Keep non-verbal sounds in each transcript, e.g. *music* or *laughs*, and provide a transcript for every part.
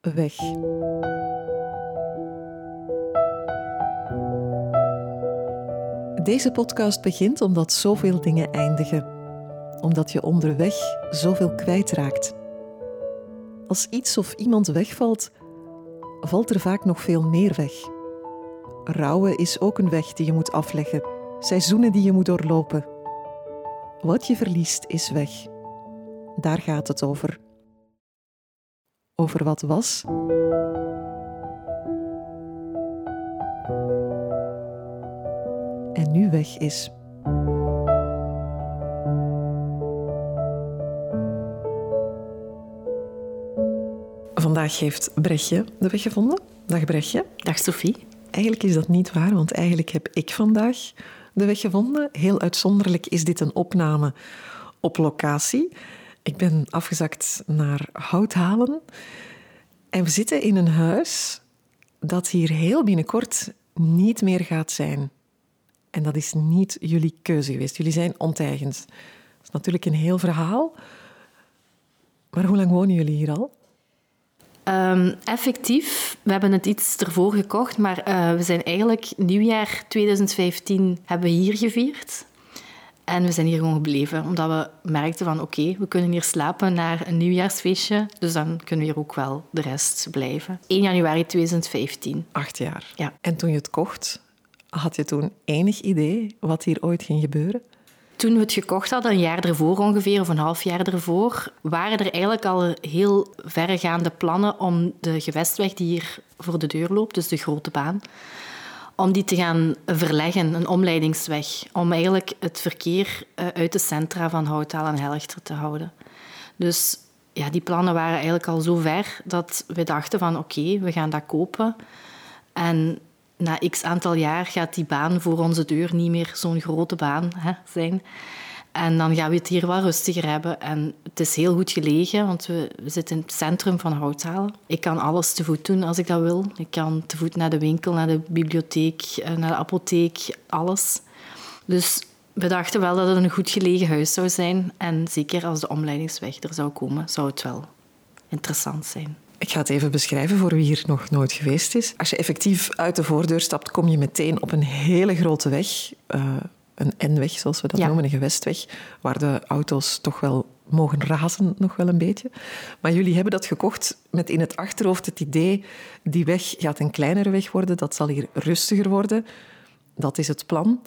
weg. Deze podcast begint omdat zoveel dingen eindigen. Omdat je onderweg zoveel kwijtraakt. Als iets of iemand wegvalt, valt er vaak nog veel meer weg. Rouwen is ook een weg die je moet afleggen, seizoenen die je moet doorlopen. Wat je verliest is weg. Daar gaat het over. Over wat was en nu weg is. Vandaag heeft Brechtje de weg gevonden. Dag Brechtje. Dag Sophie. Eigenlijk is dat niet waar, want eigenlijk heb ik vandaag de weg gevonden. Heel uitzonderlijk is dit een opname op locatie. Ik ben afgezakt naar Houthalen. En we zitten in een huis dat hier heel binnenkort niet meer gaat zijn. En dat is niet jullie keuze geweest. Jullie zijn onteigend. Dat is natuurlijk een heel verhaal. Maar hoe lang wonen jullie hier al? Um, effectief, we hebben het iets ervoor gekocht, maar uh, we zijn eigenlijk nieuwjaar 2015 hebben we hier gevierd. En we zijn hier gewoon gebleven, omdat we merkten van oké, okay, we kunnen hier slapen naar een nieuwjaarsfeestje, dus dan kunnen we hier ook wel de rest blijven. 1 januari 2015. Acht jaar. Ja. En toen je het kocht, had je toen enig idee wat hier ooit ging gebeuren? Toen we het gekocht hadden, een jaar ervoor ongeveer, of een half jaar ervoor, waren er eigenlijk al heel verregaande plannen om de gewestweg die hier voor de deur loopt, dus de grote baan, om die te gaan verleggen, een omleidingsweg, om eigenlijk het verkeer eh, uit de centra van Houttaal en Helchter te houden. Dus ja, die plannen waren eigenlijk al zo ver dat we dachten van oké, we gaan dat kopen. En na x aantal jaar gaat die baan voor onze deur niet meer zo'n grote baan hè, zijn. En dan gaan we het hier wel rustiger hebben. En het is heel goed gelegen, want we, we zitten in het centrum van Houthalen. Ik kan alles te voet doen als ik dat wil. Ik kan te voet naar de winkel, naar de bibliotheek, eh, naar de apotheek, alles. Dus we dachten wel dat het een goed gelegen huis zou zijn. En zeker als de omleidingsweg er zou komen, zou het wel interessant zijn. Ik ga het even beschrijven voor wie hier nog nooit geweest is. Als je effectief uit de voordeur stapt, kom je meteen op een hele grote weg. Uh, een N-weg, zoals we dat Ja. noemen, een gewestweg, waar de auto's toch wel mogen razen, nog wel een beetje. Maar jullie hebben dat gekocht met in het achterhoofd het idee, die weg gaat een kleinere weg worden, dat zal hier rustiger worden. Dat is het plan.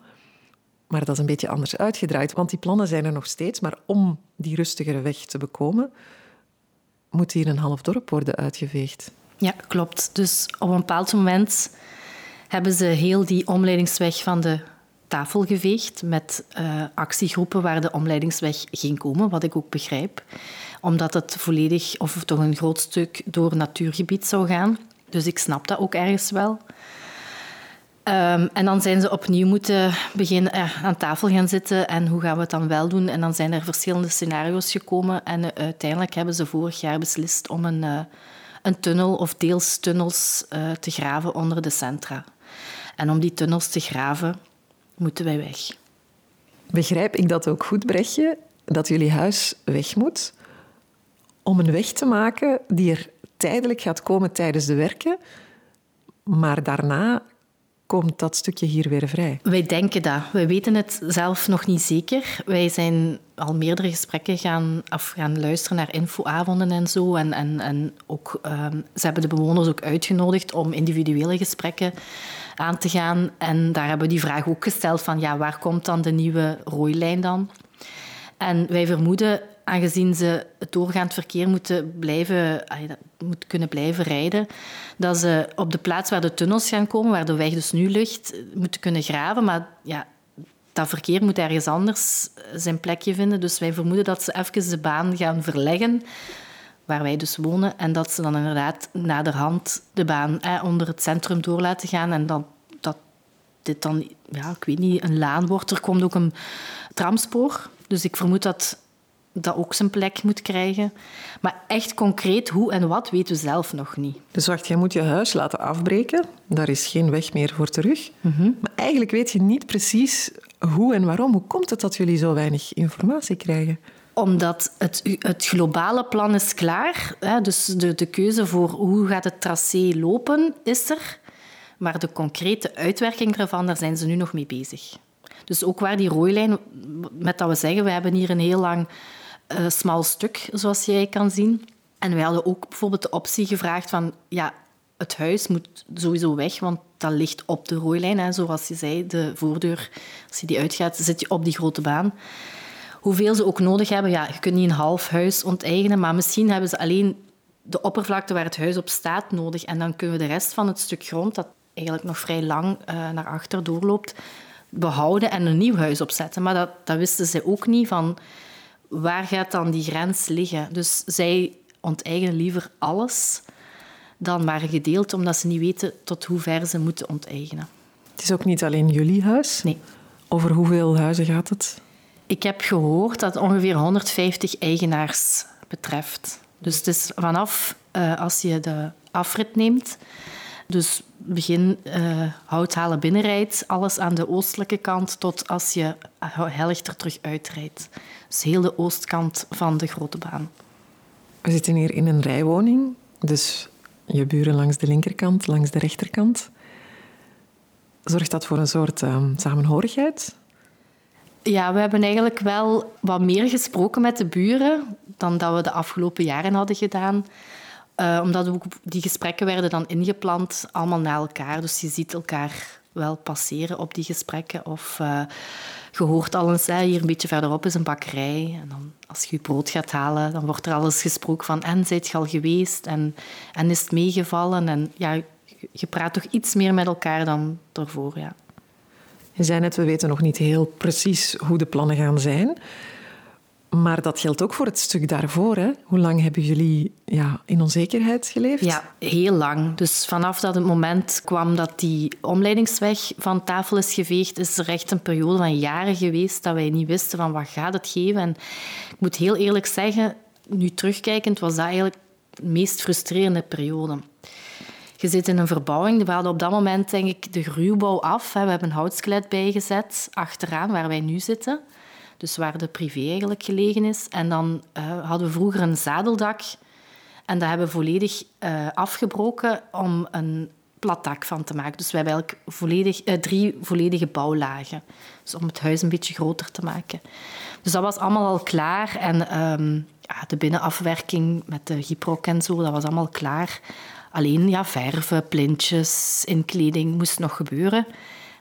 Maar dat is een beetje anders uitgedraaid, want die plannen zijn er nog steeds. Maar om die rustigere weg te bekomen, moet hier een half dorp worden uitgeveegd. Ja, klopt. Dus op een bepaald moment hebben ze heel die omleidingsweg van de tafel geveegd met uh, actiegroepen waar de omleidingsweg ging komen, wat ik ook begrijp. Omdat het volledig, of toch een groot stuk, door natuurgebied zou gaan. Dus ik snap dat ook ergens wel. Um, en dan zijn ze opnieuw moeten beginnen uh, aan tafel gaan zitten en hoe gaan we het dan wel doen? En dan zijn er verschillende scenario's gekomen en uh, uiteindelijk hebben ze vorig jaar beslist om een, een tunnel of deels tunnels te graven onder de centra. En om die tunnels te graven moeten wij weg. Begrijp ik dat ook goed, Brechtje, dat jullie huis weg moet om een weg te maken die er tijdelijk gaat komen tijdens de werken, maar daarna komt dat stukje hier weer vrij? Wij denken dat. We weten het zelf nog niet zeker. Wij zijn al meerdere gesprekken gaan, af gaan luisteren naar infoavonden en zo. En, en, en ook, um, ze hebben de bewoners ook uitgenodigd om individuele gesprekken aan te gaan. En daar hebben we die vraag ook gesteld van ja, waar komt dan de nieuwe rooilijn dan? En wij vermoeden, aangezien ze het doorgaand verkeer moeten, blijven, moet kunnen blijven rijden, dat ze op de plaats waar de tunnels gaan komen, waar de weg dus nu ligt, moeten kunnen graven. Maar ja, dat verkeer moet ergens anders zijn plekje vinden. Dus wij vermoeden dat ze even de baan gaan verleggen, waar wij dus wonen, en dat ze dan inderdaad naderhand de baan onder het centrum door laten gaan en dan dat dit dan, ja, ik weet niet, een laan wordt. Er komt ook een tramspoor. Dus ik vermoed dat dat ook zijn plek moet krijgen. Maar echt concreet hoe en wat weten we zelf nog niet. Dus wacht, jij moet je huis laten afbreken. Daar is geen weg meer voor terug. Mm -hmm. Maar eigenlijk weet je niet precies hoe en waarom. Hoe komt het dat jullie zo weinig informatie krijgen? Omdat het, het globale plan is klaar. Hè, dus de, de keuze voor hoe gaat het tracé lopen is er. Maar de concrete uitwerking daarvan, daar zijn ze nu nog mee bezig. Dus ook waar die rooilijn, met dat we zeggen, we hebben hier een heel lang uh, smal stuk, zoals jij kan zien. En wij hadden ook bijvoorbeeld de optie gevraagd van, ja, het huis moet sowieso weg, want dat ligt op de rooilijn. Hè. Zoals je zei, de voordeur, als je die uitgaat, zit je op die grote baan. Hoeveel ze ook nodig hebben, ja, je kunt niet een half huis onteigenen, maar misschien hebben ze alleen de oppervlakte waar het huis op staat nodig. En dan kunnen we de rest van het stuk grond, dat eigenlijk nog vrij lang uh, naar achter doorloopt, behouden en een nieuw huis opzetten. Maar dat, dat wisten ze ook niet van waar gaat dan die grens liggen. Dus zij onteigenen liever alles dan maar gedeeld, omdat ze niet weten tot hoe ver ze moeten onteigenen. Het is ook niet alleen jullie huis? Nee. Over hoeveel huizen gaat het? Ik heb gehoord dat het ongeveer 150 eigenaars betreft. Dus het is vanaf uh, als je de afrit neemt, dus begin uh, houthalen binnenrijdt, alles aan de oostelijke kant, tot als je Hellichter terug uitrijdt. Dus heel de oostkant van de grote baan. We zitten hier in een rijwoning, dus je buren langs de linkerkant, langs de rechterkant. Zorgt dat voor een soort uh, samenhorigheid? Ja, we hebben eigenlijk wel wat meer gesproken met de buren dan dat we de afgelopen jaren hadden gedaan. Uh, omdat die gesprekken werden dan ingepland, allemaal na elkaar. Dus je ziet elkaar wel passeren op die gesprekken. Of uh, je hoort al eens, hier een beetje verderop is een bakkerij. En dan, als je je brood gaat halen, dan wordt er alles gesproken van... En, zijt je al geweest? En, en is het meegevallen? En ja, je praat toch iets meer met elkaar dan daarvoor, ja. Je zei net, we weten nog niet heel precies hoe de plannen gaan zijn. Maar dat geldt ook voor het stuk daarvoor. Hè? Hoe lang hebben jullie ja, in onzekerheid geleefd? Ja, heel lang. Dus vanaf dat het moment kwam dat die omleidingsweg van tafel is geveegd, is er echt een periode van jaren geweest dat wij niet wisten van wat gaat het geven. En ik moet heel eerlijk zeggen, nu terugkijkend was dat eigenlijk de meest frustrerende periode. Je zit in een verbouwing. We hadden op dat moment denk ik de ruwbouw af. We hebben een houtskelet bijgezet achteraan waar wij nu zitten dus waar de privé eigenlijk gelegen is. En dan uh, hadden we vroeger een zadeldak en dat hebben we volledig uh, afgebroken om een platdak van te maken. Dus we hebben eigenlijk volledig, uh, drie volledige bouwlagen. Dus om het huis een beetje groter te maken. Dus dat was allemaal al klaar. En um, ja, de binnenafwerking met de gyprok en zo, dat was allemaal klaar. Alleen ja, verven, plintjes, inkleding moest nog gebeuren.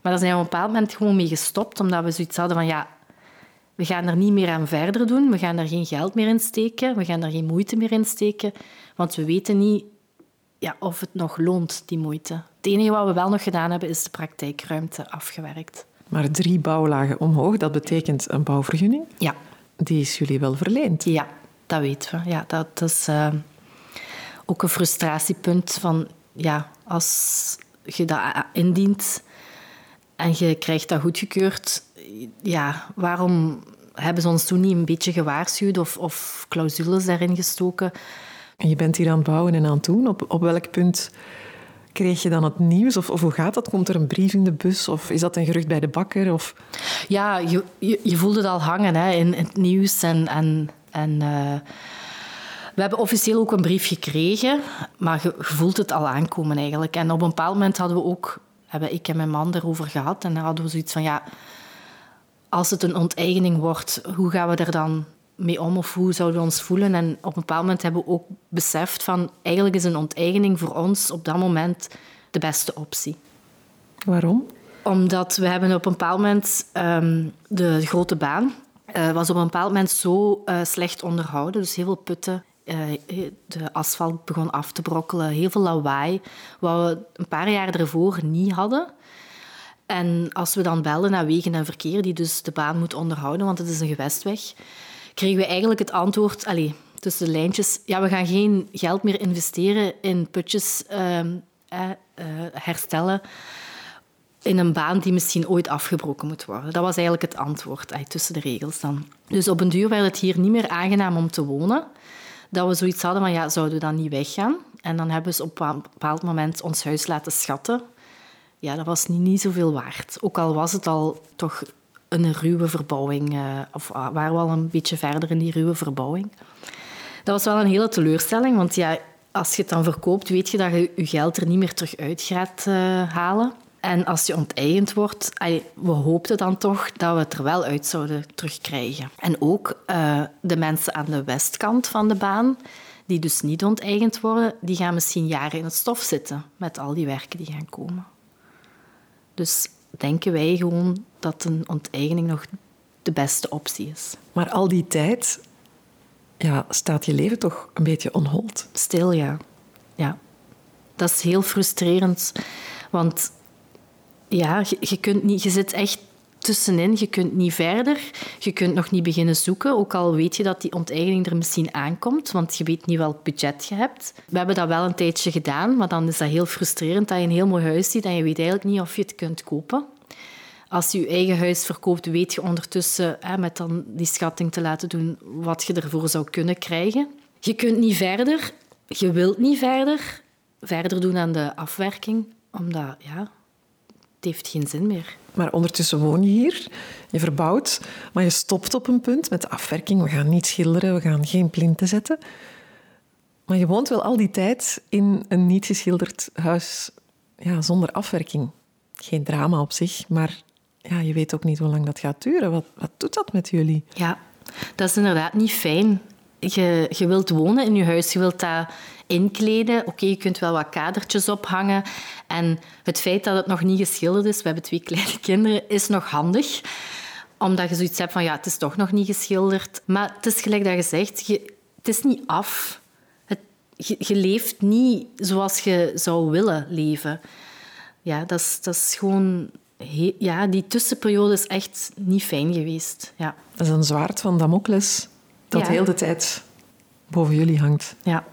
Maar daar zijn we op een bepaald moment gewoon mee gestopt, omdat we zoiets hadden van ja, we gaan er niet meer aan verder doen. We gaan er geen geld meer in steken. We gaan er geen moeite meer in steken. Want we weten niet ja, of het nog loont, die moeite. Het enige wat we wel nog gedaan hebben, is de praktijkruimte afgewerkt. Maar drie bouwlagen omhoog, dat betekent een bouwvergunning? Ja. Die is jullie wel verleend? Ja, dat weten we. Ja, dat is uh, ook een frustratiepunt van... Ja, als je dat indient en je krijgt dat goedgekeurd ja, waarom hebben ze ons toen niet een beetje gewaarschuwd of, of clausules daarin gestoken? En je bent hier aan het bouwen en aan het doen. Op, op welk punt kreeg je dan het nieuws? Of, of hoe gaat dat? Komt er een brief in de bus? Of is dat een gerucht bij de bakker? Of... Ja, je, je, je voelde het al hangen hè, in, het nieuws. En, en, en uh, we hebben officieel ook een brief gekregen, maar je, je voelt het al aankomen eigenlijk. En op een bepaald moment hadden we ook, hebben ik en mijn man erover gehad. En dan hadden we zoiets van, ja als het een onteigening wordt, hoe gaan we er dan mee om of hoe zouden we ons voelen? En op een bepaald moment hebben we ook beseft van eigenlijk is een onteigening voor ons op dat moment de beste optie. Waarom? Omdat we hebben op een bepaald moment um, de grote baan uh, was op een bepaald moment zo uh, slecht onderhouden, dus heel veel putten. Uh, de asfalt begon af te brokkelen, heel veel lawaai, wat we een paar jaar ervoor niet hadden. En als we dan belden naar wegen en verkeer, die dus de baan moet onderhouden, want het is een gewestweg, kregen we eigenlijk het antwoord, allez, tussen de lijntjes, ja, we gaan geen geld meer investeren in putjes ehm, eh, herstellen in een baan die misschien ooit afgebroken moet worden. Dat was eigenlijk het antwoord tussen de regels dan. Dus op een duur werd het hier niet meer aangenaam om te wonen. Dat we zoiets hadden van, ja, zouden we dan niet weggaan? En dan hebben ze op een bepaald moment ons huis laten schatten ja, dat was niet, niet zoveel waard. Ook al was het al toch een ruwe verbouwing. Uh, of waren we al een beetje verder in die ruwe verbouwing. Dat was wel een hele teleurstelling, want ja, als je het dan verkoopt, weet je dat je je geld er niet meer terug uit gaat uh, halen. En als je onteigend wordt, we hoopten dan toch dat we het er wel uit zouden terugkrijgen. En ook uh, de mensen aan de westkant van de baan, die dus niet onteigend worden, die gaan misschien jaren in het stof zitten met al die werken die gaan komen. Dus denken wij gewoon dat een onteigening nog de beste optie is. Maar al die tijd ja, staat je leven toch een beetje onhold? Stil, ja. ja. Dat is heel frustrerend. Want ja, je, je, kunt niet, je zit echt Je kunt niet verder. Je kunt nog niet beginnen zoeken. Ook al weet je dat die onteigening er misschien aankomt, want je weet niet welk budget je hebt. We hebben dat wel een tijdje gedaan, maar dan is dat heel frustrerend dat je een heel mooi huis ziet en je weet eigenlijk niet of je het kunt kopen. Als je je eigen huis verkoopt, weet je ondertussen, hè, met dan die schatting te laten doen, wat je ervoor zou kunnen krijgen. Je kunt niet verder. Je wilt niet verder. Verder doen aan de afwerking, omdat ja, het heeft geen zin meer. Maar ondertussen woon je hier, je verbouwt, maar je stopt op een punt met de afwerking. We gaan niet schilderen, we gaan geen plinten zetten. Maar je woont wel al die tijd in een niet geschilderd huis ja, zonder afwerking. Geen drama op zich, maar ja, je weet ook niet hoe lang dat gaat duren. Wat, wat doet dat met jullie? Ja, dat is inderdaad niet fijn. Je, je wilt wonen in je huis, je wilt dat inkleden. Oké, je kunt wel wat kadertjes ophangen. En het feit dat het nog niet geschilderd is, we hebben twee kleine *laughs* kinderen, is nog handig. Omdat je zoiets hebt van, ja, het is toch nog niet geschilderd. Maar het is gelijk dat je zegt, je, het is niet af. Het, je, je, leeft niet zoals je zou willen leven. Ja, dat is, dat is gewoon... ja, die tussenperiode is echt niet fijn geweest. Ja. Dat is een zwaard van Damocles dat heel de tijd boven jullie hangt. Ja.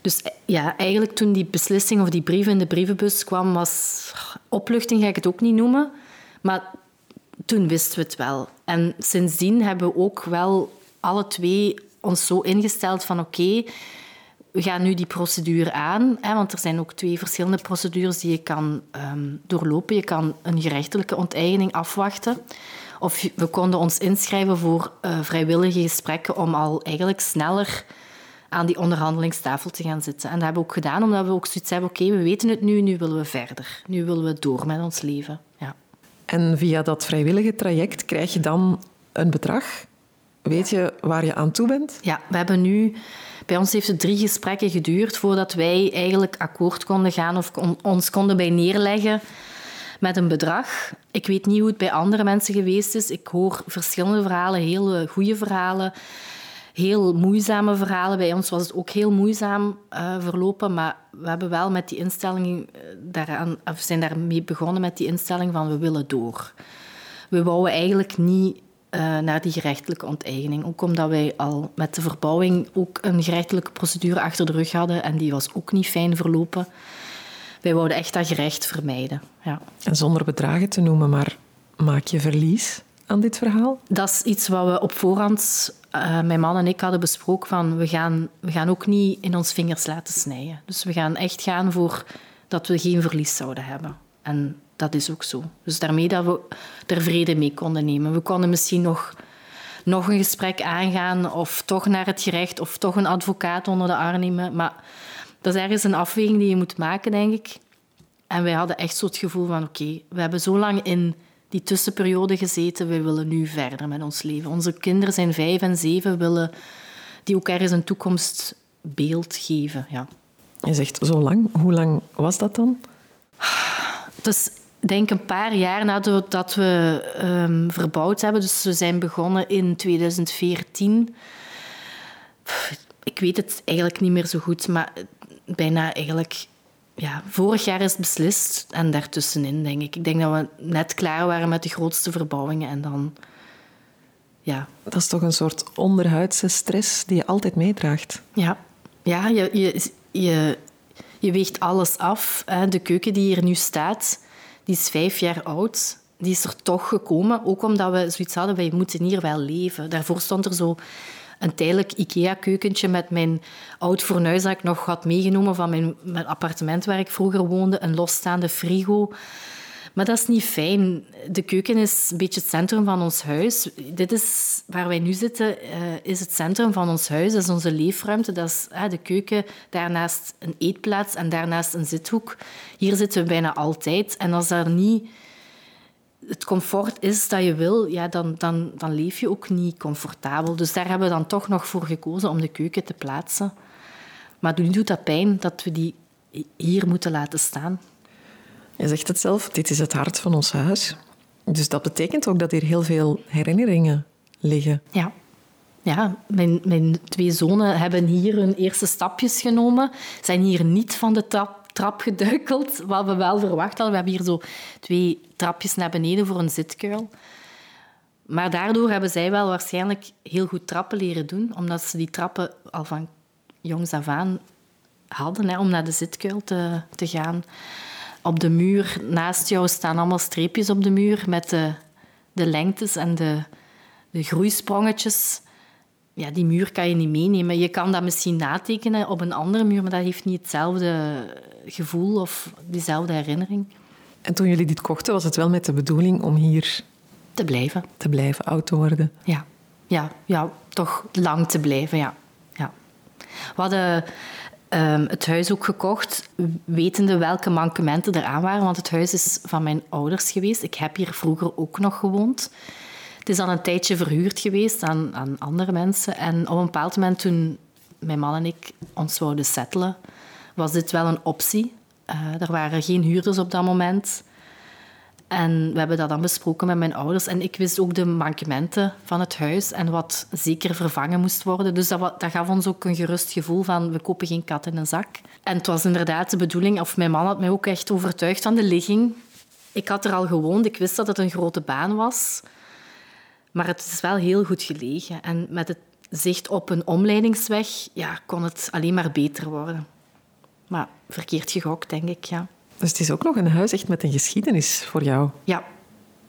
Dus ja, eigenlijk toen die beslissing of die brief in de brievenbus kwam, was opluchting, ga ik het ook niet noemen. Maar toen wisten we het wel. En sindsdien hebben we ook wel alle twee ons zo ingesteld van oké, we gaan nu die procedure aan. Hè, want er zijn ook twee verschillende procedures die je kan um, doorlopen. Je kan een gerechtelijke onteigening afwachten. Of we konden ons inschrijven voor uh, vrijwillige gesprekken om al eigenlijk sneller aan die onderhandelingstafel te gaan zitten. En dat hebben we ook gedaan, omdat we ook zoiets hebben, oké, we weten het nu, nu willen we verder. Nu willen we door met ons leven. Ja. En via dat vrijwillige traject krijg je dan een bedrag? Weet je waar je aan toe bent? Ja, we hebben nu... Bij ons heeft het drie gesprekken geduurd voordat wij eigenlijk akkoord konden gaan of ons konden bij neerleggen met een bedrag. Ik weet niet hoe het bij andere mensen geweest is. Ik hoor verschillende verhalen, hele goede verhalen heel moeizame verhalen. Bij ons was het ook heel moeizaam uh, verlopen, maar we hebben wel met die instelling eh, daaraan, of zijn daarmee begonnen met die instelling van we willen door. We wouden eigenlijk niet uh, naar die gerechtelijke onteigening. Ook omdat wij al met de verbouwing ook een gerechtelijke procedure achter de rug hadden en die was ook niet fijn verlopen. Wij wouden echt dat gerecht vermijden. Ja. En zonder bedragen te noemen, maar maak je verlies aan dit verhaal? Dat is iets wat we op voorhand uh, mijn man en ik hadden besproken van we gaan, we gaan ook niet in ons vingers laten snijden. Dus we gaan echt gaan voor dat we geen verlies zouden hebben. En dat is ook zo. Dus daarmee dat we er vrede mee konden nemen. We konden misschien nog, nog een gesprek aangaan of toch naar het gerecht of toch een advocaat onder de arm nemen. Maar dat is ergens een afweging die je moet maken, denk ik. En wij hadden echt zo het gevoel van oké, we hebben zo lang in die tussenperiode gezeten. We willen nu verder met ons leven. Onze kinderen zijn vijf en zeven, willen die ook ergens een toekomstbeeld geven. Ja. Je zegt zo lang. Hoe lang was dat dan? Dus denk een paar jaar nadat we um, verbouwd hebben. Dus we zijn begonnen in 2014. Ik weet het eigenlijk niet meer zo goed, maar bijna eigenlijk ja, vorig jaar is beslist en daartussenin, denk ik. Ik denk dat we net klaar waren met de grootste verbouwingen en dan... Ja. Dat is toch een soort onderhuidse stress die je altijd meedraagt? Ja, ja je, je, je, je weegt alles af. De keuken die hier nu staat, die is vijf jaar oud. Die is er toch gekomen, ook omdat we zoiets hadden, wij moeten hier wel leven. Daarvoor stond er zo een tijdelijk IKEA-keukentje met mijn oud fornuis dat ik nog had meegenomen van mijn, mijn appartement waar ik vroeger woonde. Een losstaande frigo. Maar dat is niet fijn. De keuken is een beetje het centrum van ons huis. Dit is waar wij nu zitten, uh, is het centrum van ons huis. Dat is onze leefruimte. Dat is de keuken, daarnaast een eetplaats en daarnaast een zithoek. Hier zitten we bijna altijd. En als er niet het comfort is dat je wil, ja, dan, dan, dan leef je ook niet comfortabel. Dus daar hebben we dan toch nog voor gekozen om de keuken te plaatsen. Maar nu doet dat pijn dat we die hier moeten laten staan. Je zegt het zelf, dit is het hart van ons huis. Dus dat betekent ook dat hier heel veel herinneringen liggen. Ja. Ja, mijn, mijn twee zonen hebben hier hun eerste stapjes genomen. Zijn hier niet van de trap, trap geduikeld, wat we wel verwacht hadden. We hebben hier zo twee trapjes naar beneden voor een zitkuil. Maar daardoor hebben zij wel waarschijnlijk heel goed trappen leren doen, omdat ze die trappen al van jongs af aan hadden hè, om naar de zitkuil te, te gaan. Op de muur naast jou staan allemaal streepjes op de muur met de, de lengtes en de, de groeisprongetjes. Ja, die muur kan je niet meenemen. Je kan dat misschien natekenen op een andere muur, maar dat heeft niet hetzelfde gevoel of diezelfde herinnering. En toen jullie dit kochten, was het wel met de bedoeling om hier te blijven. Te blijven, oud te worden. Ja, ja, ja toch lang te blijven, ja. ja. We hadden um, het huis ook gekocht, wetende welke mankementen er aan waren. Want het huis is van mijn ouders geweest. Ik heb hier vroeger ook nog gewoond. Het is dan een tijdje verhuurd geweest aan, aan andere mensen. En op een bepaald moment, toen mijn man en ik ons zouden settelen, was dit wel een optie. Uh, er waren geen huurders op dat moment. En we hebben dat dan besproken met mijn ouders. En ik wist ook de mankementen van het huis en wat zeker vervangen moest worden. Dus dat, dat gaf ons ook een gerust gevoel van we kopen geen kat in een zak. En het was inderdaad de bedoeling, of mijn man had mij ook echt overtuigd van de ligging. Ik had er al gewoond, ik wist dat het een grote baan was. Maar het is wel heel goed gelegen. En met het zicht op een omleidingsweg ja, kon het alleen maar beter worden. Maar verkeerd gegokt, denk ik, ja. Dus het is ook nog een huis echt met een geschiedenis voor jou. Ja,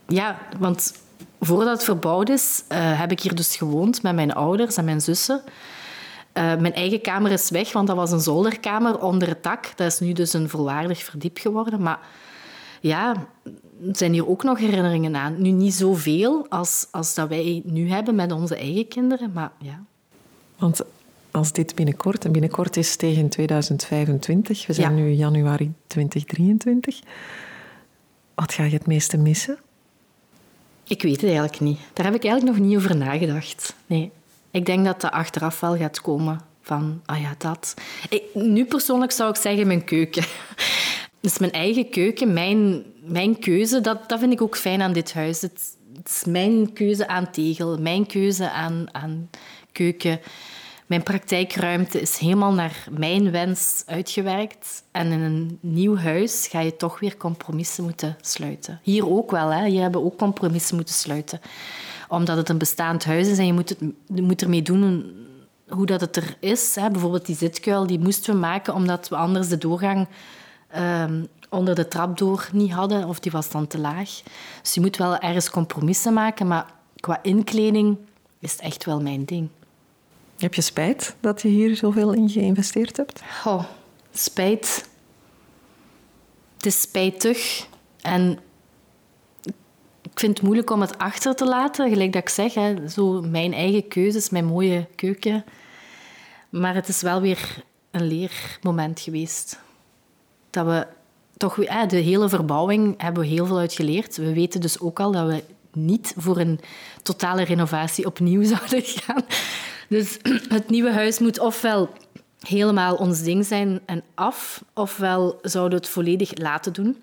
ja want voordat het verbouwd is, uh, heb ik hier dus gewoond met mijn ouders en mijn zussen. Uh, mijn eigen kamer is weg, want dat was een zolderkamer onder het dak. Dat is nu dus een volwaardig verdiep geworden. Maar ja, er zijn hier ook nog herinneringen aan. Nu niet zoveel als, als dat wij nu hebben met onze eigen kinderen, maar ja. Want als dit binnenkort, en binnenkort is tegen 2025, we zijn nu januari 2023, wat ga je het meeste missen? Ik weet het eigenlijk niet. Daar heb ik eigenlijk nog niet over nagedacht. Nee. Ik denk dat dat achteraf wel gaat komen van, ah ja, dat. Ik, nu persoonlijk zou ik zeggen mijn keuken. Dus mijn eigen keuken, mijn, mijn keuze, dat, dat vind ik ook fijn aan dit huis. Het, is mijn keuze aan tegel, mijn keuze aan, aan keuken. Mijn praktijkruimte is helemaal naar mijn wens uitgewerkt. En in een nieuw huis ga je toch weer compromissen moeten sluiten. Hier ook wel, hè. Hier hebben ook compromissen moeten sluiten. Omdat het een bestaand huis is en je moet, het, moet ermee doen hoe dat het er is. Hè. Bijvoorbeeld die zitkuil, die moesten we maken omdat we anders de doorgang um, onder de trap door niet hadden. Of die was dan te laag. Dus je moet wel ergens compromissen maken. Maar qua inkleding is het echt wel mijn ding. Heb je spijt dat je hier zoveel in geïnvesteerd hebt? Oh, spijt. Het is spijtig. En ik vind het moeilijk om het achter te laten. Gelijk dat ik zeg, hè, zo mijn eigen keuzes, mijn mooie keuken. Maar het is wel weer een leermoment geweest. Dat we toch de hele verbouwing hebben we heel veel uit geleerd. We weten dus ook al dat we niet voor een totale renovatie opnieuw *laughs* zouden gaan. Dus *clears throat* het nieuwe huis moet ofwel helemaal ons ding zijn en af, ofwel zouden we het volledig laten doen.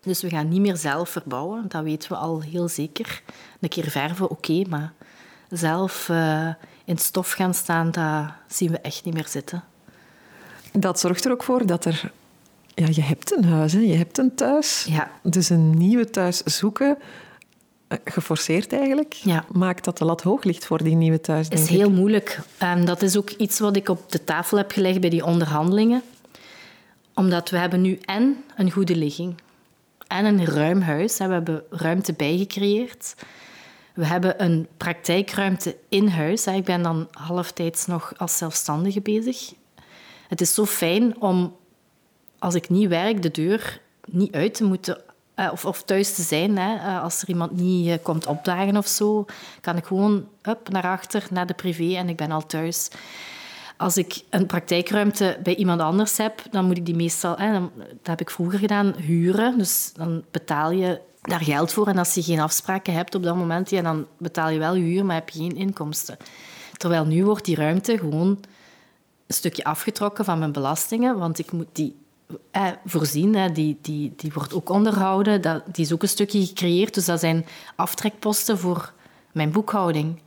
Dus we gaan niet meer zelf verbouwen, dat weten we al heel zeker. Een keer verven, oké, maar zelf uh, in stof gaan staan, dat zien we echt niet meer zitten. Dat zorgt er ook voor dat er... Ja, je hebt een huis, hè? je hebt een thuis. Ja. Dus een nieuwe thuis zoeken eh, geforceerd eigenlijk, ja. maakt dat de lat hoog ligt voor die nieuwe thuis. Het is heel moeilijk. En dat is ook iets wat ik op de tafel heb gelegd bij die onderhandelingen. Omdat we hebben nu en een goede ligging en een ruim huis. We hebben ruimte bijgecreëerd. We hebben een praktijkruimte in huis. Ik ben dan halftijds nog als zelfstandige bezig. Het is zo fijn om, als ik niet werk, de deur niet uit te moeten eh, of, of, thuis te zijn. Hè. Eh, als er iemand niet uh, komt opdagen of zo, kan ik gewoon up, naar achter, naar de privé en ik ben al thuis. Als ik een praktijkruimte bij iemand anders heb, dan moet ik die meestal, hè, dat heb ik vroeger gedaan, huren. Dus dan betaal je daar geld voor. En als je geen afspraken hebt op dat moment, ja, dan betaal je wel huur, maar heb je geen inkomsten. Terwijl nu wordt die ruimte gewoon een stukje afgetrokken van mijn belastingen, want ik moet die eh, voorzien. Hè, die, die, die wordt ook onderhouden. Dat, die is ook een stukje gecreëerd. Dus dat zijn aftrekposten voor mijn boekhouding.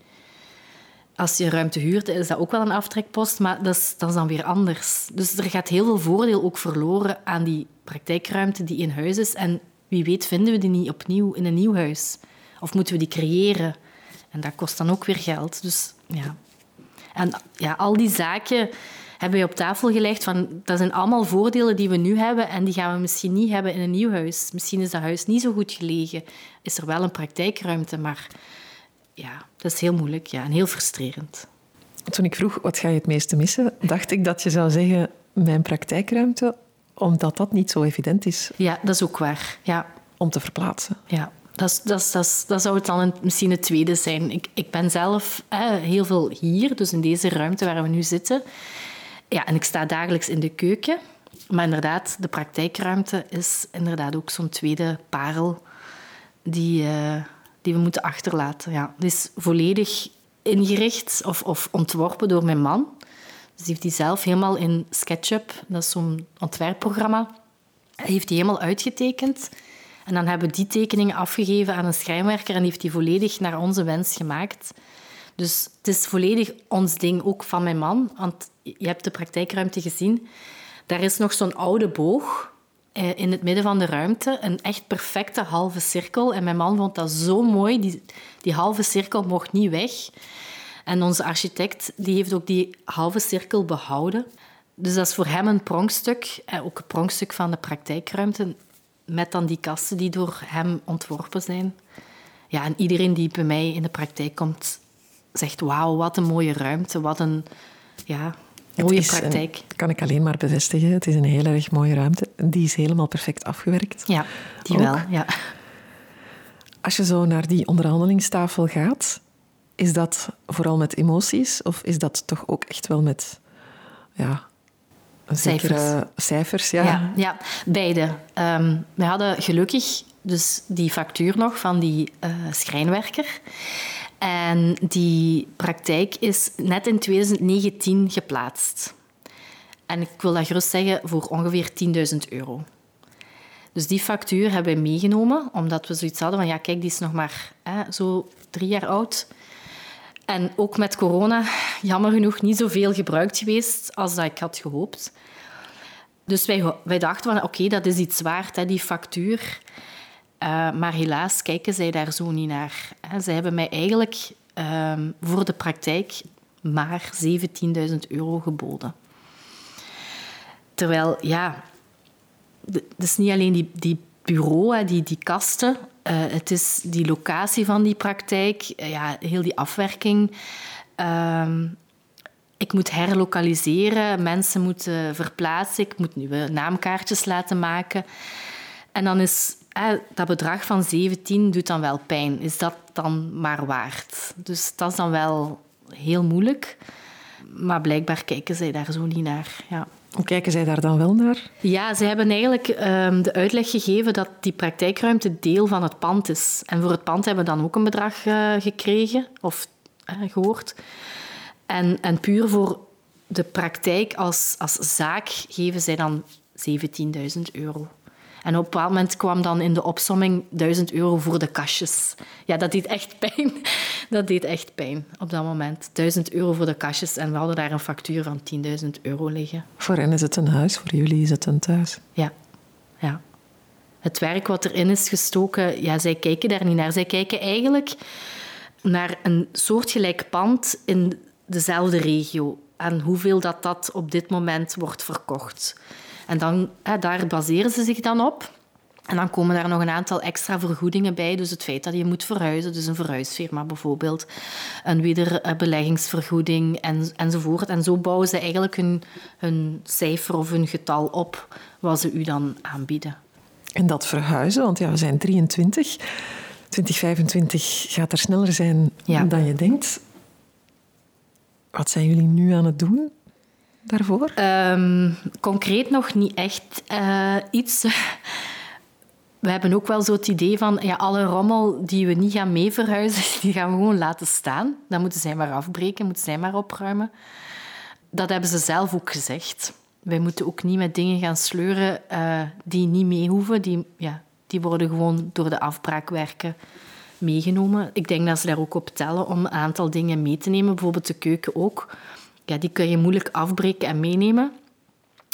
Als je ruimte huurt, is dat ook wel een aftrekpost, maar dat is, dat is dan weer anders. Dus er gaat heel veel voordeel ook verloren aan die praktijkruimte die in huis is. En wie weet vinden we die niet opnieuw in een nieuw huis. Of moeten we die creëren? En dat kost dan ook weer geld. Dus ja. En ja, al die zaken hebben we op tafel gelegd van dat zijn allemaal voordelen die we nu hebben en die gaan we misschien niet hebben in een nieuw huis. Misschien is dat huis niet zo goed gelegen, is er wel een praktijkruimte, maar ja, dat is heel moeilijk ja, en heel frustrerend. Toen ik vroeg wat ga je het meeste missen, dacht ik dat je zou zeggen mijn praktijkruimte, omdat dat niet zo evident is. Ja, dat is ook waar. Ja. Om te verplaatsen. Ja. Dat, dat, dat, dat zou het dan een, misschien het tweede zijn. Ik, ik ben zelf heel veel hier, dus in deze ruimte waar we nu zitten. Ja, en ik sta dagelijks in de keuken. Maar inderdaad, de praktijkruimte is inderdaad ook zo'n tweede parel die, uh, die we moeten achterlaten. Ja, het is volledig ingericht of, of ontworpen door mijn man. Dus die heeft die zelf helemaal in SketchUp, dat is zo'n ontwerpprogramma, hij heeft die helemaal uitgetekend. En dan hebben we die tekeningen afgegeven aan een schrijnwerker en die heeft die volledig naar onze wens gemaakt. Dus het is volledig ons ding, ook van mijn man. Want je hebt de praktijkruimte gezien. Daar is nog zo'n oude boog eh, in het midden van de ruimte. Een echt perfecte halve cirkel. En mijn man vond dat zo mooi. Die, die halve cirkel mocht niet weg. En onze architect die heeft ook die halve cirkel behouden. Dus dat is voor hem een pronkstuk. Eh, ook een pronkstuk van de praktijkruimte. Met dan die kasten die door hem ontworpen zijn. Ja, en iedereen die bij mij in de praktijk komt, zegt: Wauw, wat een mooie ruimte. Wat een ja, mooie praktijk. dat kan ik alleen maar bevestigen. Het is een heel erg mooie ruimte. Die is helemaal perfect afgewerkt. Ja, die wel. Ja. Als je zo naar die onderhandelingstafel gaat, is dat vooral met emoties of is dat toch ook echt wel met ja, cijfers. cijfers ja. Ja, ja beide. Um, we hadden gelukkig dus die factuur nog van die uh, schrijnwerker. En die praktijk is net in 2019 geplaatst. En ik wil dat gerust zeggen voor ongeveer 10.000 euro. Dus die factuur hebben we meegenomen, omdat we zoiets hadden van ja, kijk, die is nog maar hè, zo drie jaar oud. En ook met corona, jammer genoeg, niet zoveel gebruikt geweest als dat ik had gehoopt. Dus wij, wij dachten van oké, dat is iets waard, hè, die factuur. Uh, maar helaas kijken zij daar zo niet naar. Zij hebben mij eigenlijk um, voor de praktijk maar 17.000 euro geboden. Terwijl, ja, het is niet alleen die, die bureau, die, die kasten. Uh, het is die locatie van die praktijk, uh, ja, heel die afwerking. Uh, ik moet herlokaliseren, mensen moeten verplaatsen, ik moet nieuwe naamkaartjes laten maken. En dan is dat bedrag van 17 doet dan wel pijn. Is dat dan maar waard? Dus dat is dan wel heel moeilijk. Maar blijkbaar kijken zij daar zo niet naar. Ja. Hoe kijken zij daar dan wel naar? Ja, ze hebben eigenlijk um, de uitleg gegeven dat die praktijkruimte deel van het pand is. En voor het pand hebben we dan ook een bedrag uh, gekregen of uh, gehoord. En, en puur voor de praktijk als, als zaak geven zij dan 17.000 euro. En op een bepaald moment kwam dan in de opsomming 1000 euro voor de kastjes. Ja, dat deed echt pijn. *laughs* Dat deed echt pijn op dat moment. 1000 euro voor de kastjes en we hadden daar een factuur van 10.000 euro liggen. Voor hen is het een huis, voor jullie is het een thuis. Ja, ja. Het werk wat erin is gestoken, ja, zij kijken daar niet naar. Zij kijken eigenlijk naar een soortgelijk pand in dezelfde regio en hoeveel dat, dat op dit moment wordt verkocht. En dan, hè, daar baseren ze zich dan op. En dan komen daar nog een aantal extra vergoedingen bij. Dus het feit dat je moet verhuizen, dus een verhuisfirma bijvoorbeeld, een wederbeleggingsvergoeding en, enzovoort. En zo bouwen ze eigenlijk hun, hun cijfer of hun getal op wat ze u dan aanbieden. En dat verhuizen, want ja, we zijn 23. 2025 gaat er sneller zijn Ja. dan je denkt. Wat zijn jullie nu aan het doen daarvoor? Ehm, concreet nog niet echt eh, iets. *laughs* We hebben ook wel zo het idee van ja, alle rommel die we niet gaan mee verhuizen, *laughs* die gaan we gewoon laten staan. Dan moeten zij maar afbreken, moeten zij maar opruimen. Dat hebben ze zelf ook gezegd. Wij moeten ook niet met dingen gaan sleuren eh, die niet mee hoeven. Die, ja, die worden gewoon door de afbraakwerken meegenomen. Ik denk dat ze daar ook op tellen om een aantal dingen mee te nemen. Bijvoorbeeld de keuken ook. Ja, die kun je moeilijk afbreken en meenemen.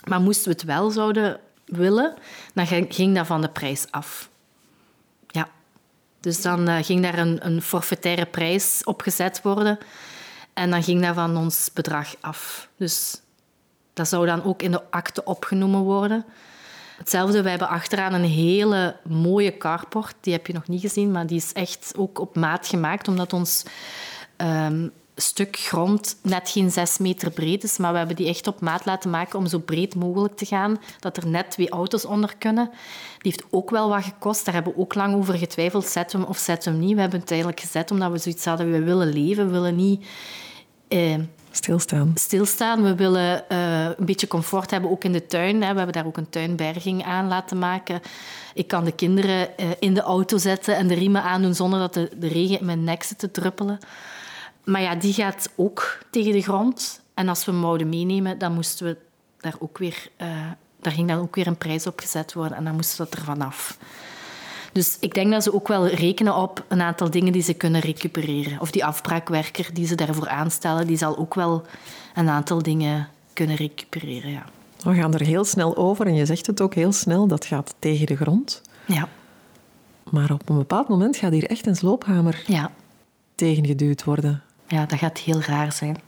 Maar moesten we het wel zouden willen, dan ging dat van de prijs af. Ja. Dus dan eh, ging daar een, een forfaitaire prijs op gezet worden. En dan ging dat van ons bedrag af. Dus dat zou dan ook in de akte opgenomen worden. Hetzelfde, wij hebben achteraan een hele mooie carport. Die heb je nog niet gezien, maar die is echt ook op maat gemaakt, omdat ons ehm, stuk grond net geen zes meter breed is. Maar we hebben die echt op maat laten maken om zo breed mogelijk te gaan, dat er net twee auto's onder kunnen. Die heeft ook wel wat gekost. Daar hebben we ook lang over getwijfeld, zetten we hem of zetten we hem niet. We hebben het eigenlijk gezet omdat we zoiets hadden, we willen leven, we willen niet... eh, Stilstaan. stilstaan. We willen eh, een beetje comfort hebben, ook in de tuin. Hè. We hebben daar ook een tuinberging aan laten maken. Ik kan de kinderen eh, in de auto zetten en de riemen aandoen zonder dat de, de regen in mijn nek zit te druppelen. Maar ja, die gaat ook tegen de grond. En als we hem wouden meenemen, dan moesten we daar ook weer... eh, daar ging dan ook weer een prijs op gezet worden en dan moesten we dat er vanaf. Dus ik denk dat ze ook wel rekenen op een aantal dingen die ze kunnen recupereren. Of die afbraakwerker die ze daarvoor aanstellen, die zal ook wel een aantal dingen kunnen recupereren. Ja. We gaan er heel snel over en je zegt het ook heel snel, dat gaat tegen de grond. Ja. Maar op een bepaald moment gaat hier echt een sloophamer Ja. tegengeduwd worden. Ja, dat gaat heel raar zijn.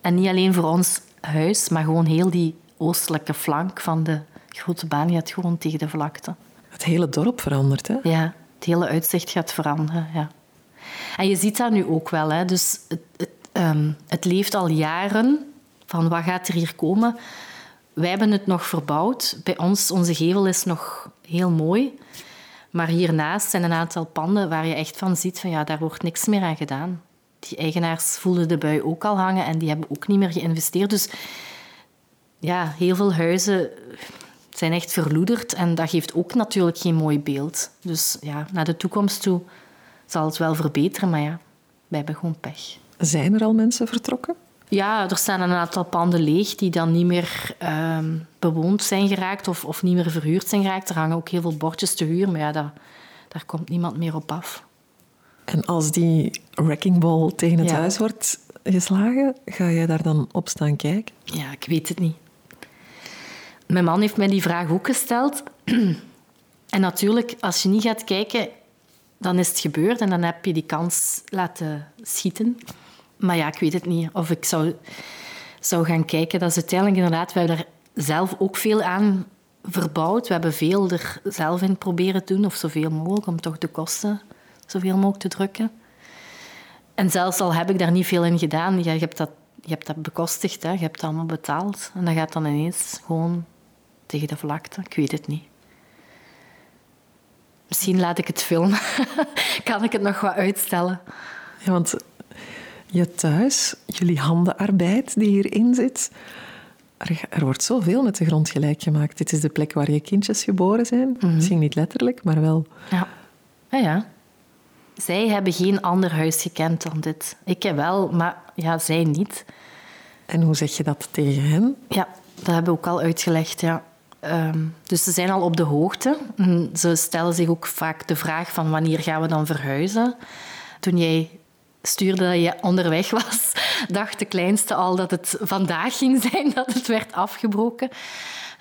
En niet alleen voor ons huis, maar gewoon heel die oostelijke flank van de grote baan gaat gewoon tegen de vlakte. Het hele dorp verandert, hè? Ja, het hele uitzicht gaat veranderen. Ja. En je ziet dat nu ook wel. Hè. Dus het, het, ehm, het leeft al jaren van wat gaat er hier komen. Wij hebben het nog verbouwd. Bij ons, onze gevel is nog heel mooi. Maar hiernaast zijn een aantal panden waar je echt van ziet van ja, daar wordt niks meer aan gedaan. Die eigenaars voelden de bui ook al hangen en die hebben ook niet meer geïnvesteerd. Dus ja, heel veel huizen zijn echt verloederd en dat geeft ook natuurlijk geen mooi beeld. Dus ja, naar de toekomst toe zal het wel verbeteren, maar ja, wij hebben gewoon pech. Zijn er al mensen vertrokken? Ja, er staan een aantal panden leeg die dan niet meer ehm, bewoond zijn geraakt of, of niet meer verhuurd zijn geraakt. Er hangen ook heel veel bordjes te huur, maar ja, dat, daar komt niemand meer op af. En als die wrecking ball tegen het Ja. huis wordt geslagen, ga jij daar dan op staan kijken? Ja, ik weet het niet. Mijn man heeft mij die vraag ook gesteld. *clears throat* En natuurlijk, als je niet gaat kijken, dan is het gebeurd en dan heb je die kans laten schieten. Maar ja, ik weet het niet. Of ik zou, zou gaan kijken. Dat is uiteindelijk inderdaad... We hebben daar zelf ook veel aan verbouwd. We hebben veel er zelf in proberen te doen, of zoveel mogelijk, om toch de kosten zoveel mogelijk te drukken. En zelfs al heb ik daar niet veel in gedaan, ja, je, hebt dat, je hebt dat bekostigd, hè, je hebt het allemaal betaald. En dat gaat dan ineens gewoon tegen de vlakte. Ik weet het niet. Misschien laat ik het filmen. *laughs* kan ik het nog wat uitstellen? Ja, want je thuis, jullie handenarbeid die hierin zit, er, er wordt zoveel met de grond gelijk gemaakt. Dit is de plek waar je kindjes geboren zijn. Misschien niet letterlijk, maar wel. Ja. ja, ja. Zij hebben geen ander huis gekend dan dit. Ik heb wel, maar ja, zij niet. En hoe zeg je dat tegen hen? Ja, dat hebben we ook al uitgelegd, ja. Ehm, dus ze zijn al op de hoogte. En Ze stellen zich ook vaak de vraag van wanneer gaan we dan verhuizen. Toen jij stuurde dat je onderweg was, *laughs* dacht de kleinste al dat het vandaag ging zijn dat het werd afgebroken.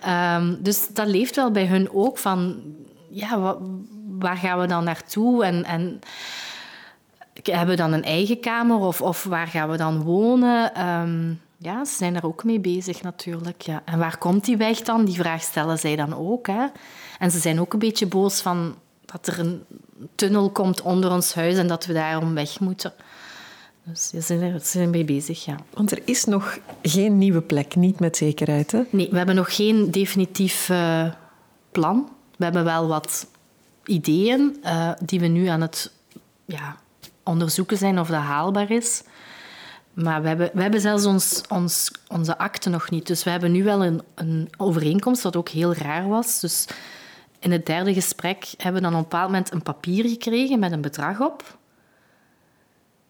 Ehm, dus dat leeft wel bij hun ook van, ja, wa- waar gaan we dan naartoe? En, en hebben we dan een eigen kamer of, of waar gaan we dan wonen? Ehm, ja, ze zijn er ook mee bezig natuurlijk. Ja. En waar komt die weg dan? Die vraag stellen zij dan ook. Hè? En ze zijn ook een beetje boos van dat er een tunnel komt onder ons huis en dat we daarom weg moeten. Dus ze zijn er ze zijn mee bezig, ja. Want er is nog geen nieuwe plek, niet met zekerheid. Hè? Nee, we hebben nog geen definitief eh, plan. We hebben wel wat ideeën uh, die we nu aan het ja, onderzoeken zijn of dat haalbaar is. Maar we hebben, we hebben zelfs ons, ons, onze akte nog niet. Dus we hebben nu wel een, een overeenkomst, wat ook heel raar was. Dus in het derde gesprek hebben we dan op een bepaald moment een papier gekregen met een bedrag op.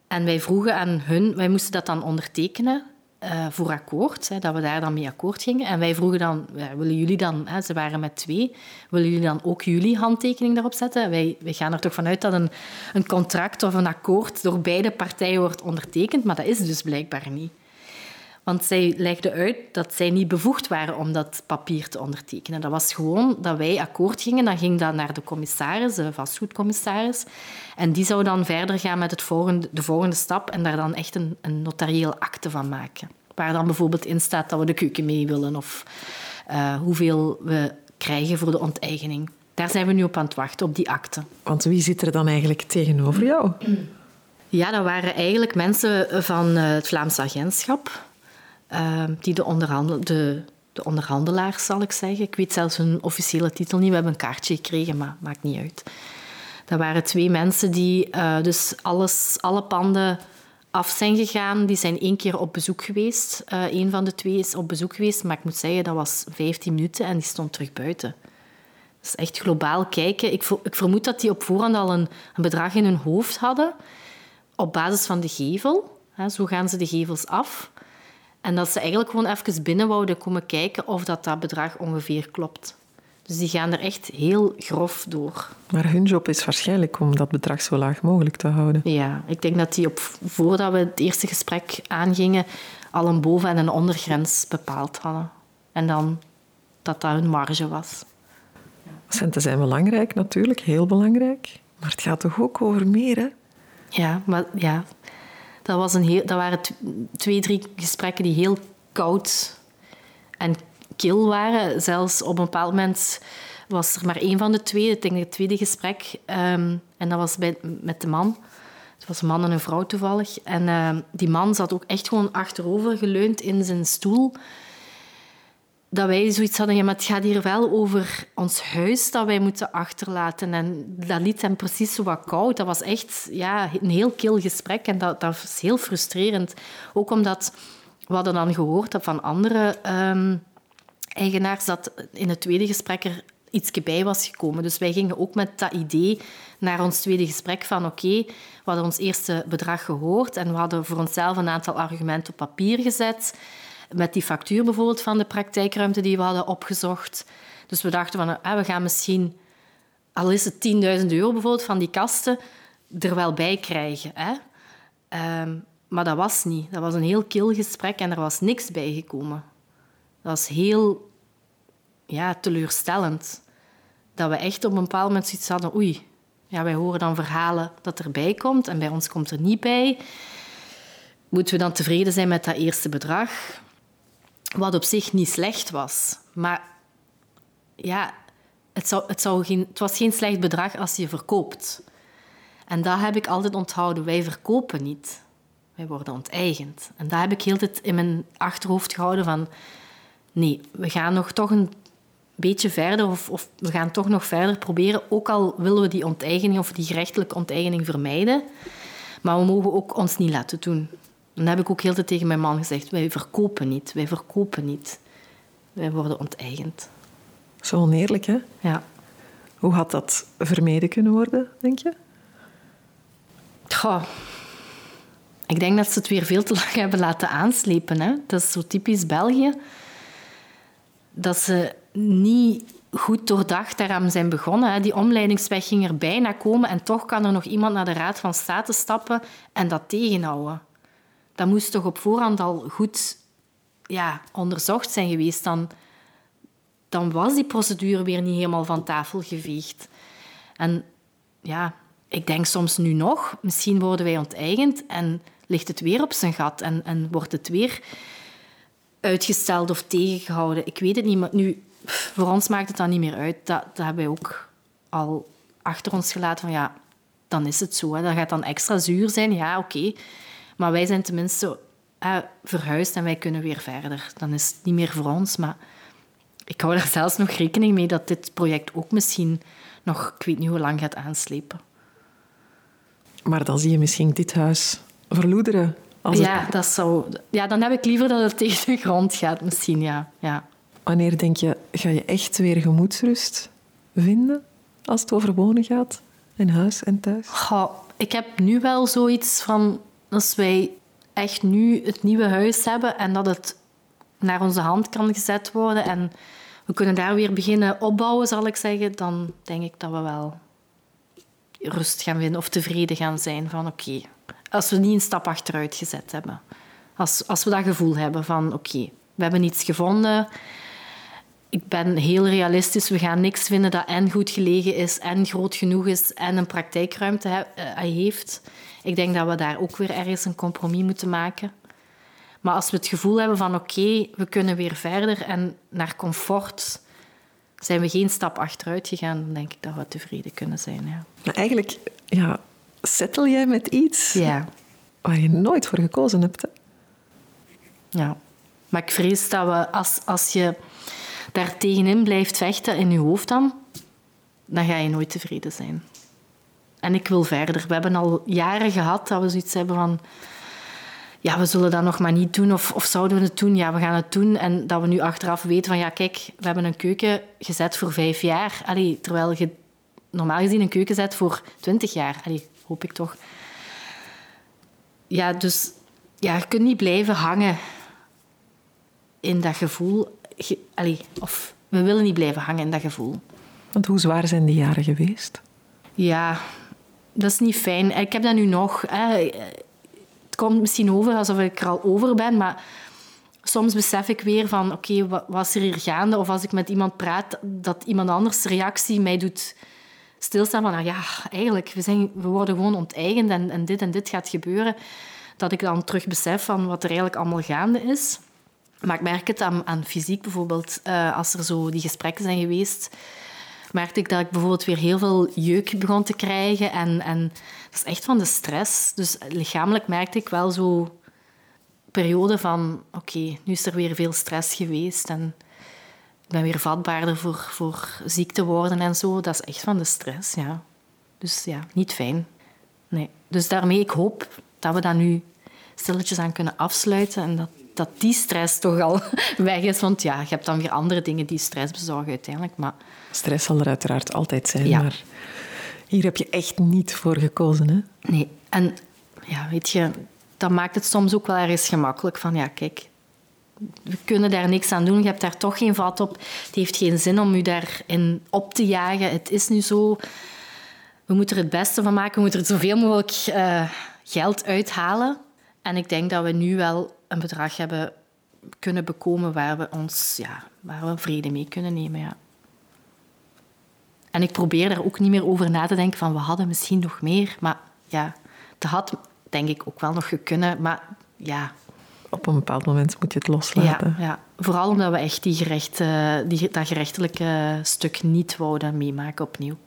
En wij vroegen aan hun, wij moesten dat dan ondertekenen uh, voor akkoord, hè, dat we daar dan mee akkoord gingen. En wij vroegen dan, willen jullie dan, hè, ze waren met twee, willen jullie dan ook jullie handtekening daarop zetten? Wij, wij gaan er toch vanuit dat een, een contract of een akkoord door beide partijen wordt ondertekend, maar dat is dus blijkbaar niet. Want zij legde uit dat zij niet bevoegd waren om dat papier te ondertekenen. Dat was gewoon dat wij akkoord gingen. Dan ging dat naar de commissaris, de vastgoedcommissaris. En die zou dan verder gaan met het volgende, de volgende stap en daar dan echt een, een notarieel akte van maken. Waar dan bijvoorbeeld in staat dat we de keuken mee willen of uh, hoeveel we krijgen voor de onteigening. Daar zijn we nu op aan het wachten, op die akte. Want wie zit er dan eigenlijk tegenover jou? Ja, dat waren eigenlijk mensen van eh, het Vlaamse agentschap. Ehm, die de, onderhandel, de, de onderhandelaars, zal ik zeggen. Ik weet zelfs hun officiële titel niet. We hebben een kaartje gekregen, maar maakt niet uit. Dat waren twee mensen die uh, dus alles, alle panden af zijn gegaan. Die zijn één keer op bezoek geweest. Uh, een van de twee is op bezoek geweest, maar ik moet zeggen, dat was 15 minuten en die stond terug buiten. Is echt globaal kijken. Ik, ik vermoed dat die op voorhand al een, een, bedrag in hun hoofd hadden op basis van de gevel. zo gaan ze de gevels af. En dat ze eigenlijk gewoon even binnen wouden komen kijken of dat, dat bedrag ongeveer klopt. Dus die gaan er echt heel grof door. Maar hun job is waarschijnlijk om dat bedrag zo laag mogelijk te houden. Ja, ik denk dat die op, voordat we het eerste gesprek aangingen al een boven- en een ondergrens bepaald hadden. En dan dat dat hun marge was. Centen zijn belangrijk, natuurlijk, heel belangrijk. Maar het gaat toch ook over meer, hè? Ja, maar ja, dat, was een heel, dat waren twee, drie gesprekken die heel koud en kil waren. Zelfs op een bepaald moment was er maar één van de twee, ik denk het tweede gesprek. Um, en dat was bij, met de man. Het was een man en een vrouw toevallig. En uh, die man zat ook echt gewoon achterover geleund in zijn stoel dat wij zoiets hadden, ja, maar het gaat hier wel over ons huis dat wij moeten achterlaten. En dat liet hem precies zo wat koud. Dat was echt ja, een heel kil gesprek en dat, dat was heel frustrerend. Ook omdat we hadden dan gehoord van andere um, eigenaars dat in het tweede gesprek er iets bij was gekomen. Dus wij gingen ook met dat idee naar ons tweede gesprek van oké, we hadden ons eerste bedrag gehoord en we hadden voor onszelf een aantal argumenten op papier gezet met die factuur bijvoorbeeld van de praktijkruimte die we hadden opgezocht. Dus we dachten van, ah, we gaan misschien, al is het 10.000 euro bijvoorbeeld van die kasten, er wel bij krijgen. Hè? Ehm, maar dat was niet. Dat was een heel kil gesprek en er was niks bijgekomen. Dat was heel ja, teleurstellend. Dat we echt op een bepaald moment zoiets hadden, oei, ja, wij horen dan verhalen dat erbij komt en bij ons komt er niet bij. Moeten we dan tevreden zijn met dat eerste bedrag? Wat op zich niet slecht was. Maar ja, het, zou, het, zou het was geen slecht bedrag als je verkoopt. En dat heb ik altijd onthouden. Wij verkopen niet. Wij worden onteigend. En dat heb ik heel tijd in mijn achterhoofd gehouden van... Nee, we gaan nog toch een beetje verder of, of, we gaan toch nog verder proberen. Ook al willen we die onteigening of die gerechtelijke onteigening vermijden. Maar we mogen ook ons niet laten doen. Dan heb ik ook heel tijd tegen mijn man gezegd, wij verkopen niet, wij verkopen niet. Wij worden onteigend. Zo oneerlijk, hè? Ja. Hoe had dat vermeden kunnen worden, denk je? Goh. Ik denk dat ze het weer veel te lang *laughs* hebben laten aanslepen. Hè? Dat is zo typisch België. Dat ze niet goed doordacht daaraan zijn begonnen. Die omleidingsweg ging er bijna komen en toch kan er nog iemand naar de Raad van State stappen en dat tegenhouden dat moest toch op voorhand al goed ja, onderzocht zijn geweest. Dan, dan was die procedure weer niet helemaal van tafel geveegd. En ja, ik denk soms nu nog, misschien worden wij onteigend en ligt het weer op zijn gat en, en wordt het weer uitgesteld of tegengehouden. Ik weet het niet, maar nu, voor ons maakt het dan niet meer uit. Dat, dat hebben wij ook al achter ons gelaten van ja, dan is het zo. Hè. Dat gaat dan extra zuur zijn, ja, oké. Maar wij zijn tenminste uh, verhuisd en wij kunnen weer verder. Dan is het niet meer voor ons, maar ik hou er zelfs nog rekening mee dat dit project ook misschien nog, ik weet niet hoe lang gaat aanslepen. Maar dan zie je misschien dit huis verloederen. Als ja, het... dat zou, ja, dan heb ik liever dat het *laughs* tegen de grond gaat, misschien, ja. ja. Wanneer denk je, ga je echt weer gemoedsrust vinden als het over wonen gaat? In huis en thuis? Goh, ik heb nu wel zoiets van, als wij echt nu het nieuwe huis hebben en dat het naar onze hand kan gezet worden en we kunnen daar weer beginnen opbouwen, zal ik zeggen, dan denk ik dat we wel rust gaan vinden of tevreden gaan zijn van oké, als we niet een stap achteruit gezet hebben. Als, als we dat gevoel hebben van oké, we hebben iets gevonden. Ik ben heel realistisch. We gaan niks vinden dat en goed gelegen is en groot genoeg is en een praktijkruimte he, uh, heeft. Ik denk dat we daar ook weer ergens een compromis moeten maken. Maar als we het gevoel hebben van oké, we kunnen weer verder en naar comfort zijn we geen stap achteruit gegaan, dan denk ik dat we tevreden kunnen zijn. Ja. Maar eigenlijk, ja, settle jij met iets ja. waar je nooit voor gekozen hebt. Hè? Ja, maar ik vrees dat we, als, als je daar tegenin blijft vechten in je hoofd dan, dan ga je nooit tevreden zijn. En ik wil verder. We hebben al jaren gehad dat we zoiets hebben van ja, we zullen dat nog maar niet doen. Of, of zouden we het doen? Ja, we gaan het doen. En dat we nu achteraf weten van, ja, kijk, we hebben een keuken gezet voor vijf jaar. Allee, terwijl je normaal gezien een keuken zet voor twintig jaar. Allee, hoop ik toch. Ja, dus ja, je kunt niet blijven hangen in dat gevoel. allee, of we willen niet blijven hangen in dat gevoel. Want hoe zwaar zijn die jaren geweest? Ja, dat is niet fijn. Ik heb dat nu nog. Hè het komt misschien over alsof ik er al over ben, maar soms besef ik weer van oké, wat, er hier gaande? Of als ik met iemand praat, dat iemand anders reactie mij doet stilstaan van nou ja, eigenlijk, we, zijn, we worden gewoon onteigend en, en dit en dit gaat gebeuren. Dat ik dan terug besef van wat er eigenlijk allemaal gaande is. Maar ik merk het aan, aan fysiek bijvoorbeeld, uh, als er zo die gesprekken zijn geweest merkte ik dat ik bijvoorbeeld weer heel veel jeuk begon te krijgen. En, en dat is echt van de stress. Dus lichamelijk merkte ik wel zo periode van... Oké, nu is er weer veel stress geweest en ik ben weer vatbaarder voor, voor ziek te worden en zo. Dat is echt van de stress, ja. Dus ja, niet fijn. Nee. Dus daarmee, ik hoop dat we dat nu stilletjes aan kunnen afsluiten en dat, dat die stress toch al *laughs* weg is. Want ja, je hebt dan weer andere dingen die stress bezorgen uiteindelijk. Maar Stress zal er uiteraard altijd zijn, ja. maar hier heb je echt niet voor gekozen. Hè? Nee, en ja, weet je, dat maakt het soms ook wel ergens gemakkelijk. Van ja, kijk, we kunnen daar niks aan doen. Je hebt daar toch geen vat op. Het heeft geen zin om je daarin op te jagen. Het is nu zo. We moeten er het beste van maken. We moeten er zoveel mogelijk uh, geld uithalen. En ik denk dat we nu wel een bedrag hebben kunnen bekomen waar we ons, ja, waar we vrede mee kunnen nemen. Ja. En ik probeer daar ook niet meer over na te denken van we hadden misschien nog meer. Maar ja, dat had denk ik ook wel nog gekunnen. Maar ja... Op een bepaald moment moet je het loslaten. Ja, ja. vooral omdat we echt die gerecht, die, dat gerechtelijke stuk niet wouden meemaken opnieuw.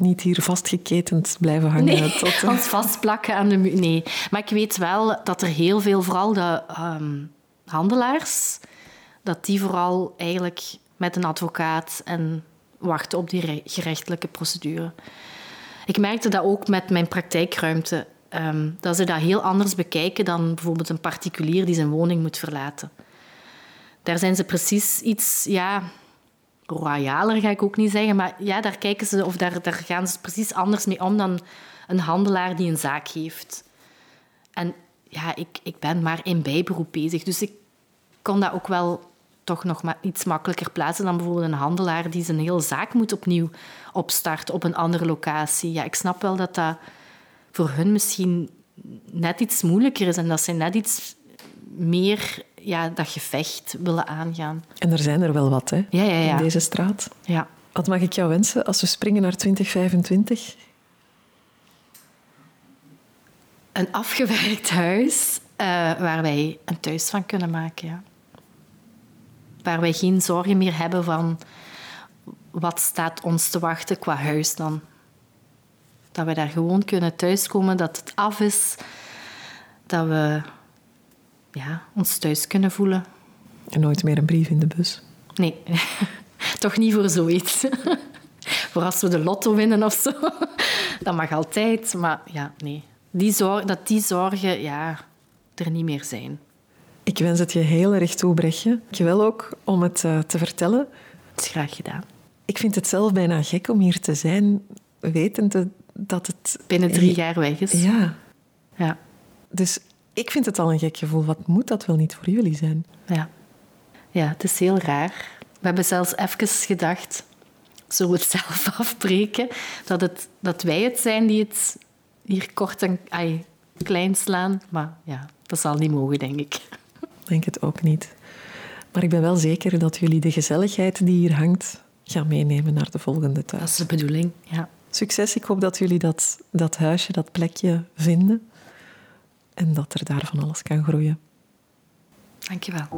Niet hier vastgeketend blijven hangen. Nee, tot, ons vastplakken aan de muur. Nee, maar ik weet wel dat er heel veel, vooral de um, handelaars, dat die vooral eigenlijk met een advocaat en wachten op die gerechtelijke procedure. Ik merkte dat ook met mijn praktijkruimte. Um, dat ze dat heel anders bekijken dan bijvoorbeeld een particulier die zijn woning moet verlaten. Daar zijn ze precies iets, ja, royaler ga ik ook niet zeggen, maar ja, daar, kijken ze, of daar, daar gaan ze precies anders mee om dan een handelaar die een zaak heeft. En ja, ik, ik ben maar in bijberoep bezig, dus ik kon dat ook wel toch nog maar iets makkelijker plaatsen dan bijvoorbeeld een handelaar die zijn hele zaak moet opnieuw opstarten op een andere locatie. Ja, ik snap wel dat dat voor hun misschien net iets moeilijker is en dat ze net iets meer ja, dat gevecht willen aangaan. En er zijn er wel wat hè, ja, ja, ja. in deze straat. Ja. Wat mag ik jou wensen als we springen naar 2025? Een afgewerkt huis uh, waar wij een thuis van kunnen maken. Ja waar wij geen zorgen meer hebben van wat staat ons te wachten qua huis dan. Dat we daar gewoon kunnen thuiskomen, dat het af is, dat we ja, ons thuis kunnen voelen. En nooit meer een brief in de bus. Nee, *laughs* toch niet voor zoiets. *laughs* voor als we de lotto winnen of zo. *laughs* Dat mag altijd, maar ja, nee. Die zorg, dat die zorgen ja, er niet meer zijn. Ik wens het je heel erg toe, Brechtje. wel ook om het uh, te vertellen. Het is graag gedaan. Ik vind het zelf bijna gek om hier te zijn, wetende dat het... Binnen drie jaar weg is. Ja. Ja. Dus ik vind het al een gek gevoel. Wat moet dat wel niet voor jullie zijn? Ja. Ja, het is heel raar. We hebben zelfs even gedacht, zullen we het *laughs* zelf afbreken? Dat, het, dat wij het zijn die het hier kort en ai, klein slaan. Maar ja, dat zal niet mogen, denk ik. Denk het ook niet. Maar ik ben wel zeker dat jullie de gezelligheid die hier hangt gaan meenemen naar de volgende thuis. Dat is de bedoeling, ja. Succes. Ik hoop dat jullie dat, dat huisje, dat plekje vinden. En dat er daar van alles kan groeien. Dankjewel.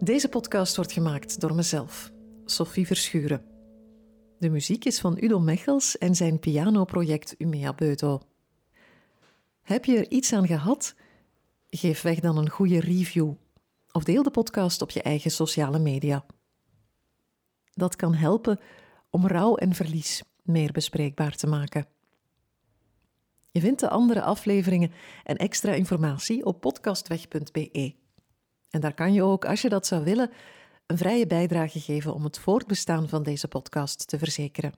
Deze podcast wordt gemaakt door mezelf, Sophie Verschuren. De muziek is van Udo Mechels en zijn pianoproject Umea Beuto. Heb je er iets aan gehad? Geef weg dan een goede review of deel de podcast op je eigen sociale media. Dat kan helpen om rouw en verlies meer bespreekbaar te maken. Je vindt de andere afleveringen en extra informatie op podcastweg.be. En daar kan je ook, als je dat zou willen, een vrije bijdrage geven om het voortbestaan van deze podcast te verzekeren.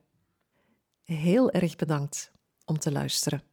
Heel erg bedankt om te luisteren.